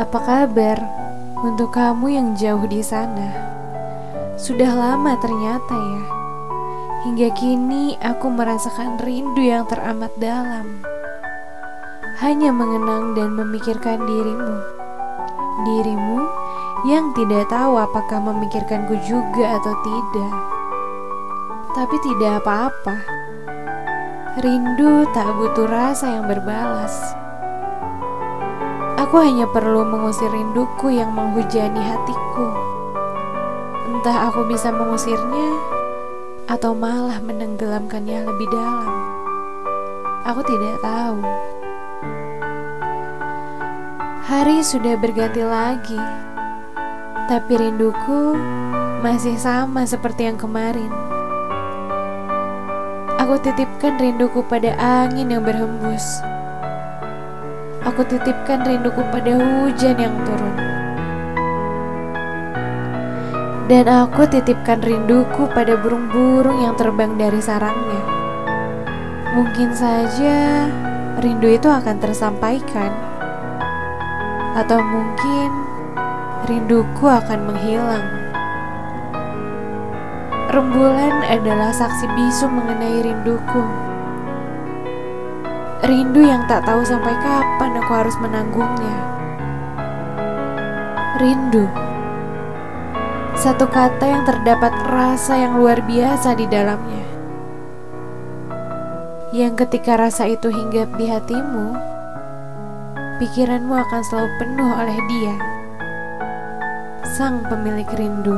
Apa kabar untuk kamu yang jauh di sana? Sudah lama ternyata ya. Hingga kini aku merasakan rindu yang teramat dalam. Hanya mengenang dan memikirkan dirimu. Dirimu yang tidak tahu apakah memikirkanku juga atau tidak. Tapi tidak apa-apa. Rindu tak butuh rasa yang berbalas. Aku hanya perlu mengusir rinduku yang menghujani hatiku. Entah aku bisa mengusirnya atau malah menenggelamkannya lebih dalam. Aku tidak tahu. Hari sudah berganti lagi, tapi rinduku masih sama seperti yang kemarin. Aku titipkan rinduku pada angin yang berhembus. Aku titipkan rinduku pada hujan yang turun. Dan aku titipkan rinduku pada burung-burung yang terbang dari sarangnya. Mungkin saja rindu itu akan tersampaikan. Atau mungkin rinduku akan menghilang. Rembulan adalah saksi bisu mengenai rinduku. Rindu yang tak tahu sampai kapan aku harus menanggungnya. Rindu. Satu kata yang terdapat rasa yang luar biasa di dalamnya. Yang ketika rasa itu hinggap di hatimu, pikiranmu akan selalu penuh oleh dia. Sang pemilik rindu.